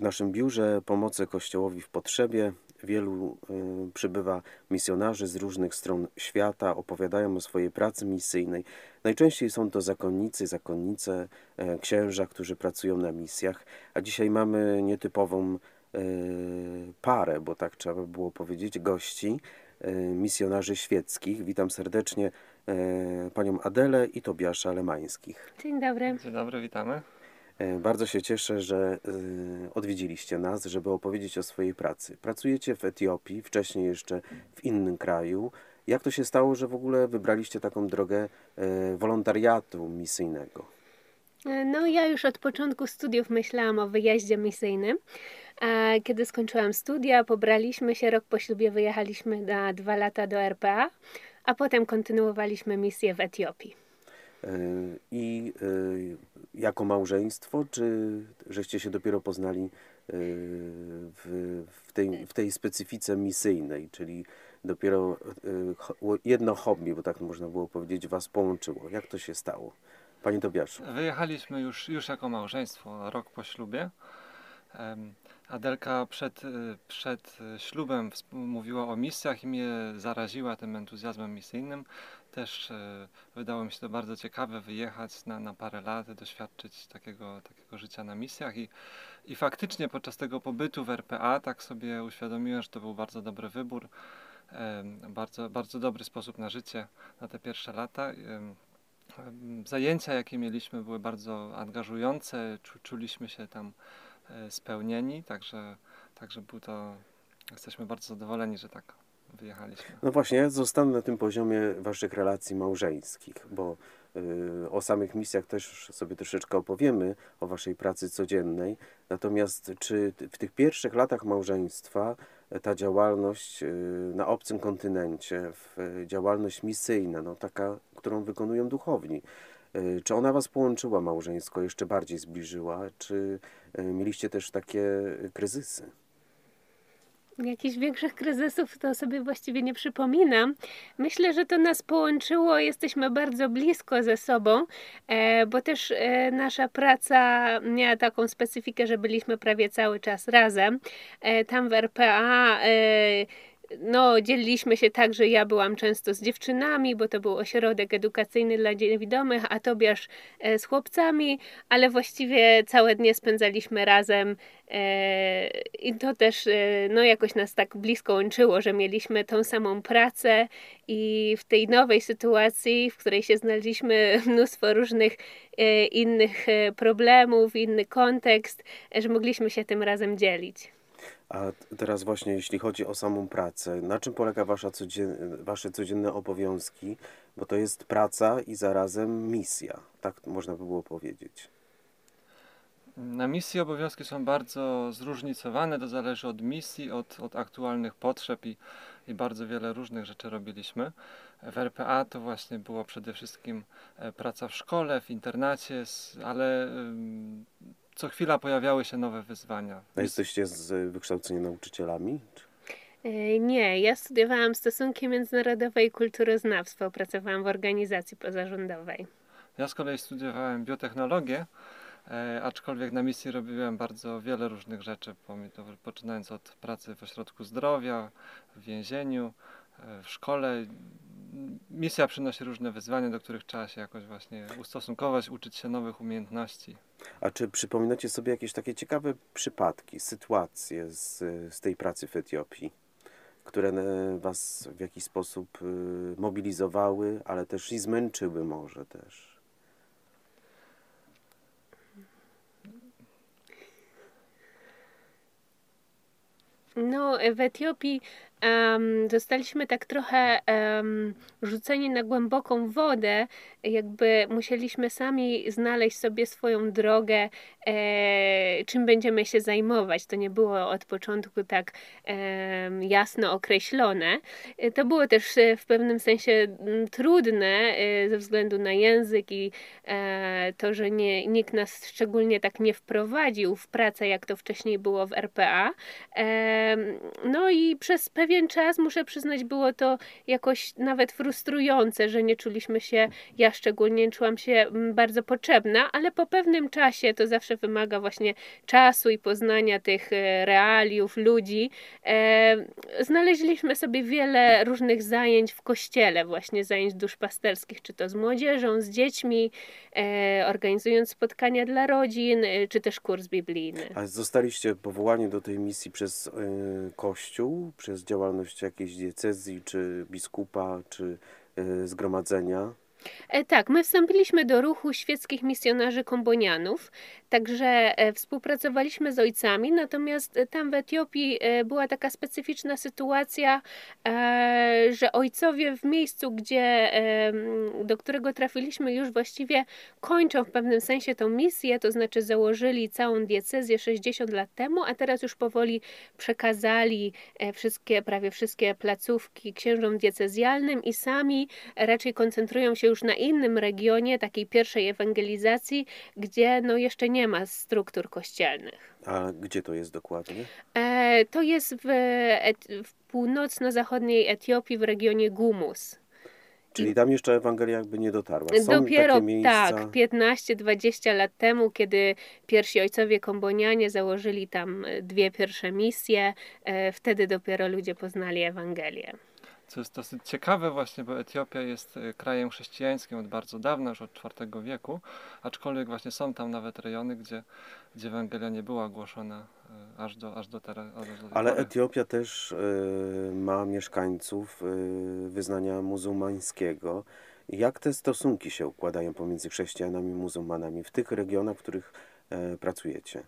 W naszym biurze pomocy Kościołowi w potrzebie wielu y, przybywa misjonarzy z różnych stron świata, opowiadają o swojej pracy misyjnej. Najczęściej są to zakonnicy, zakonnice, e, księża, którzy pracują na misjach, a dzisiaj mamy nietypową e, parę, bo tak trzeba by było powiedzieć, gości, e, misjonarzy świeckich. Witam serdecznie e, panią Adelę i Tobiasza Lemańskich. Dzień dobry. Dzień dobry, witamy. E, Bardzo się cieszę, że e, odwiedziliście nas, żeby opowiedzieć o swojej pracy. Pracujecie w Etiopii, wcześniej jeszcze w innym kraju. Jak to się stało, że w ogóle wybraliście taką drogę e, wolontariatu misyjnego? No, ja już od początku studiów myślałam o wyjeździe misyjnym. Kiedy skończyłam studia, pobraliśmy się, rok po ślubie wyjechaliśmy na dwa lata do RPA, a potem kontynuowaliśmy misję w Etiopii. E, I e, jako małżeństwo, czy żeście się dopiero poznali e, w, w, tej, w tej specyfice misyjnej, czyli dopiero jedno hobby, bo tak można było powiedzieć, was połączyło. Jak to się stało? Panie Tobiaszu. Wyjechaliśmy już, już jako małżeństwo, rok po ślubie. Adelka przed, y, przed y, ślubem mówiła o misjach i mnie zaraziła tym entuzjazmem misyjnym. Też y, wydało mi się to bardzo ciekawe wyjechać na, na parę lat, doświadczyć takiego, takiego życia na misjach i, i faktycznie podczas tego pobytu w RPA tak sobie uświadomiłem, że to był bardzo dobry wybór, bardzo, bardzo dobry sposób na życie na te pierwsze lata. Zajęcia, jakie mieliśmy, były bardzo angażujące, czu, czuliśmy się tam spełnieni, także, także był to, jesteśmy bardzo zadowoleni, że tak wyjechaliśmy. No właśnie, ja zostanę na tym poziomie waszych relacji małżeńskich, bo y, o samych misjach też sobie troszeczkę opowiemy, o waszej pracy codziennej. Natomiast czy w tych pierwszych latach małżeństwa e, ta działalność y, na obcym kontynencie, e, działalność misyjna, no taka, którą wykonują duchowni, czy ona was połączyła małżeńsko, jeszcze bardziej zbliżyła, czy y, mieliście też takie kryzysy? Jakichś większych kryzysów to sobie właściwie nie przypominam. Myślę, że to nas połączyło, jesteśmy bardzo blisko ze sobą, e, bo też e, nasza praca miała taką specyfikę, że byliśmy prawie cały czas razem. E, tam w RPA no, dzieliliśmy się tak, że ja byłam często z dziewczynami, bo to był ośrodek edukacyjny dla niewidomych, a Tobiasz e, z chłopcami, ale właściwie całe dnie spędzaliśmy razem e, i to też e, no, jakoś nas tak blisko łączyło, że mieliśmy tą samą pracę i w tej nowej sytuacji, w której się znaleźliśmy, mnóstwo różnych innych problemów, inny kontekst, że mogliśmy się tym razem dzielić. A teraz właśnie, jeśli chodzi o samą pracę, na czym polega wasza codzien... wasze codzienne obowiązki? Bo to jest praca i zarazem misja, tak można by było powiedzieć. Na misji obowiązki są bardzo zróżnicowane, to zależy od misji, od, od aktualnych potrzeb i, i bardzo wiele różnych rzeczy robiliśmy. W RPA to właśnie było przede wszystkim e, praca w szkole, w internacie, ale co chwila pojawiały się nowe wyzwania. A jesteście z wykształcenia nauczycielami? Czy- E, Nie, ja studiowałam stosunki międzynarodowe i kulturoznawstwo. Pracowałam w organizacji pozarządowej. Ja z kolei studiowałem biotechnologię, e, aczkolwiek na misji robiłem bardzo wiele różnych rzeczy, poczynając od pracy w ośrodku zdrowia, w więzieniu, e, w szkole. Misja przynosi różne wyzwania, do których trzeba się jakoś właśnie ustosunkować, uczyć się nowych umiejętności. A czy przypominacie sobie jakieś takie ciekawe przypadki, sytuacje z, z tej pracy w Etiopii, które e, was w jakiś sposób y, mobilizowały, ale też i zmęczyły może też? No, w Etiopii em, zostaliśmy tak trochę em, rzuceni na głęboką wodę, jakby musieliśmy sami znaleźć sobie swoją drogę, e, czym będziemy się zajmować. To nie było od początku tak em, jasno określone. E, To było też e, w pewnym sensie mm, trudne e, ze względu na język i e, to, że nie, nikt nas szczególnie tak nie wprowadził w pracę, jak to wcześniej było w RPA. No i przez pewien pewien czas, muszę przyznać, było to jakoś nawet frustrujące, że nie czuliśmy się, ja szczególnie nie czułam się mm, bardzo potrzebna, ale po pewnym czasie to zawsze wymaga właśnie czasu i poznania tych e, realiów, ludzi. E, znaleźliśmy sobie wiele różnych zajęć w kościele, właśnie zajęć duszpasterskich, czy to z młodzieżą, z dziećmi, e, organizując spotkania dla rodzin, czy też kurs biblijny. A zostaliście powołani do tej misji przez Kościół, przez działalność jakiejś diecezji, czy biskupa, czy y, zgromadzenia? E, tak, my wstąpiliśmy do ruchu świeckich misjonarzy kombonianów, także e, współpracowaliśmy z ojcami, natomiast e, tam w Etiopii była taka specyficzna sytuacja, że ojcowie w miejscu, gdzie, do którego trafiliśmy już właściwie kończą w pewnym sensie tą misję, to znaczy założyli całą diecezję 60 lat temu, a teraz już powoli przekazali wszystkie, prawie wszystkie placówki księżom diecezjalnym i sami raczej koncentrują się już na innym regionie, takiej pierwszej ewangelizacji, gdzie no jeszcze nie ma struktur kościelnych. A gdzie to jest dokładnie? E, to jest w, w północno-zachodniej Etiopii w regionie Gumus. Czyli tam jeszcze Ewangelia jakby nie dotarła. Są Dopiero miejsca, tak, 15-20 lat temu, kiedy pierwsi ojcowie kombonianie założyli tam e, dwie pierwsze misje, e, wtedy dopiero ludzie poznali Ewangelię. Co jest dosyć ciekawe właśnie, bo Etiopia jest e, krajem chrześcijańskim od bardzo dawna, już od IV wieku, aczkolwiek właśnie są tam nawet rejony, gdzie, gdzie Ewangelia nie była głoszona e, aż do, aż do teraz. Ale pory. Etiopia też y, ma mieszkańców y, wyznania muzułmańskiego. Jak te stosunki się układają pomiędzy chrześcijanami i muzułmanami w tych regionach, w których e, pracujecie?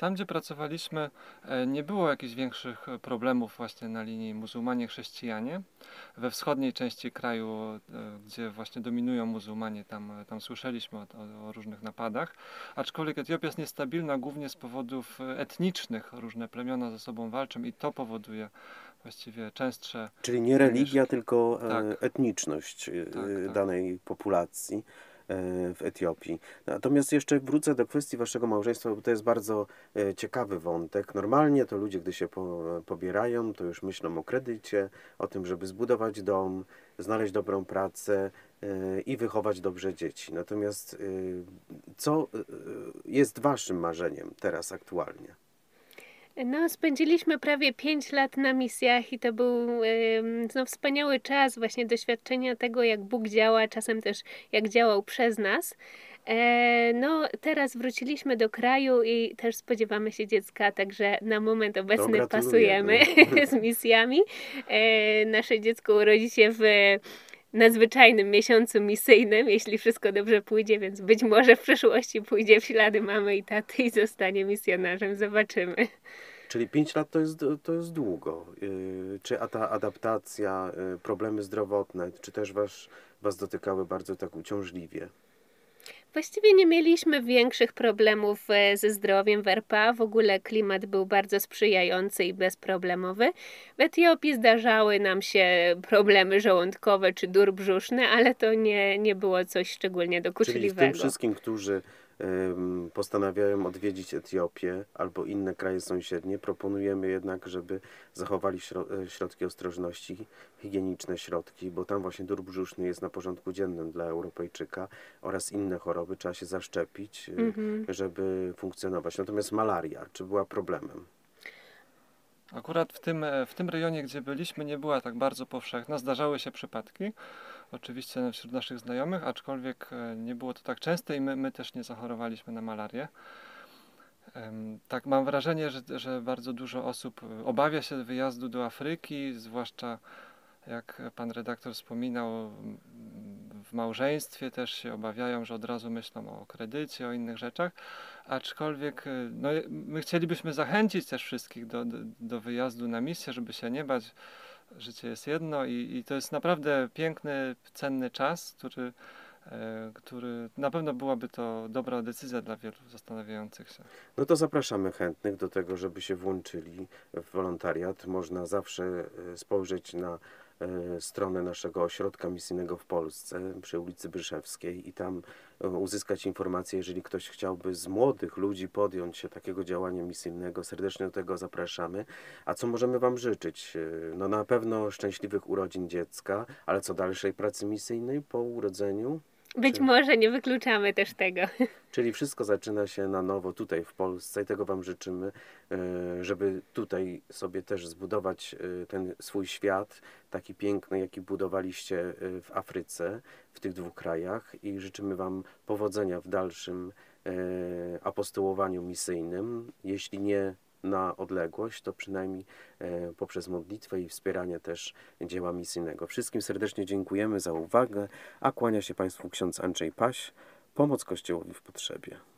Tam, gdzie pracowaliśmy, e, nie było jakichś większych e, problemów właśnie na linii muzułmanie-chrześcijanie. We wschodniej części kraju, e, gdzie właśnie dominują muzułmanie, tam, tam słyszeliśmy o, o, różnych napadach. Aczkolwiek Etiopia jest niestabilna głównie z powodów etnicznych. Różne plemiona ze sobą walczą i to powoduje właściwie częstsze Czyli nie religia, tylko Tak. etniczność Tak, tak. danej populacji e, w Etiopii. Natomiast jeszcze wrócę do kwestii waszego małżeństwa, bo to jest bardzo e, ciekawy wątek. Normalnie to ludzie, gdy się po, pobierają, to już myślą o kredycie, o tym, żeby zbudować dom, znaleźć dobrą pracę e, i wychować dobrze dzieci. Natomiast e, co e, jest waszym marzeniem teraz aktualnie? No, spędziliśmy prawie 5 lat na misjach i to był no, wspaniały czas, właśnie doświadczenia tego, jak Bóg działa, czasem też jak działał przez nas. E, no, teraz wróciliśmy do kraju i też spodziewamy się dziecka, także na moment obecny pasujemy z misjami. E, nasze dziecko urodzi się w nadzwyczajnym miesiącu misyjnym, jeśli wszystko dobrze pójdzie, więc być może w przyszłości pójdzie w ślady mamy i taty i zostanie misjonarzem. Zobaczymy. Czyli 5 lat to jest, to jest długo. Yy, Czy ta adaptacja, yy, problemy zdrowotne, czy też was, was dotykały bardzo tak uciążliwie? Właściwie nie mieliśmy większych problemów e, ze zdrowiem w RPA. W ogóle klimat był bardzo sprzyjający i bezproblemowy. W Etiopii zdarzały nam się problemy żołądkowe czy dur brzuszny, ale to nie, nie było coś szczególnie Czyli w tym dokuczliwego. wszystkim, którzy postanawiają odwiedzić Etiopię albo inne kraje sąsiednie, proponujemy jednak, żeby zachowali e, środki ostrożności, higieniczne środki, bo tam właśnie dur brzuszny jest na porządku dziennym dla Europejczyka oraz inne choroby trzeba się zaszczepić, y, Mhm. żeby funkcjonować. Natomiast malaria, czy była problemem? Akurat w tym, e, w tym rejonie, gdzie byliśmy, nie była tak bardzo powszechna. Zdarzały się przypadki, oczywiście wśród naszych znajomych, aczkolwiek e, nie było to tak częste i my, my też nie zachorowaliśmy na malarię. Tak, mam wrażenie, że, że bardzo dużo osób e, obawia się wyjazdu do Afryki, zwłaszcza jak pan redaktor wspominał, w małżeństwie też się obawiają, że od razu myślą o kredycie, o innych rzeczach. Aczkolwiek e, no, my chcielibyśmy zachęcić też wszystkich do, do, do wyjazdu na misję, żeby się nie bać. Życie jest jedno i, i to jest naprawdę piękny, cenny czas, który, e, który na pewno byłaby to dobra decyzja dla wielu zastanawiających się. No to zapraszamy chętnych do tego, żeby się włączyli w wolontariat. Można zawsze e, spojrzeć na stronę naszego ośrodka misyjnego w Polsce przy ulicy Byszewskiej i tam e, uzyskać informacje, jeżeli ktoś chciałby z młodych ludzi podjąć się takiego działania misyjnego. Serdecznie do tego zapraszamy. A co możemy Wam życzyć? E, No na pewno szczęśliwych urodzin dziecka, ale co dalszej pracy misyjnej po urodzeniu? Być Czy- może nie wykluczamy też tego. Czyli wszystko zaczyna się na nowo tutaj w Polsce i tego Wam życzymy, e, żeby tutaj sobie też zbudować e, ten swój świat, taki piękny, jaki budowaliście e, w Afryce, w tych dwóch krajach i życzymy Wam powodzenia w dalszym apostołowaniu misyjnym, jeśli nie na odległość, to przynajmniej e, poprzez modlitwę i wspieranie też dzieła misyjnego. Wszystkim serdecznie dziękujemy za uwagę, a kłania się Państwu ksiądz Andrzej Paś, Pomoc Kościołowi w potrzebie.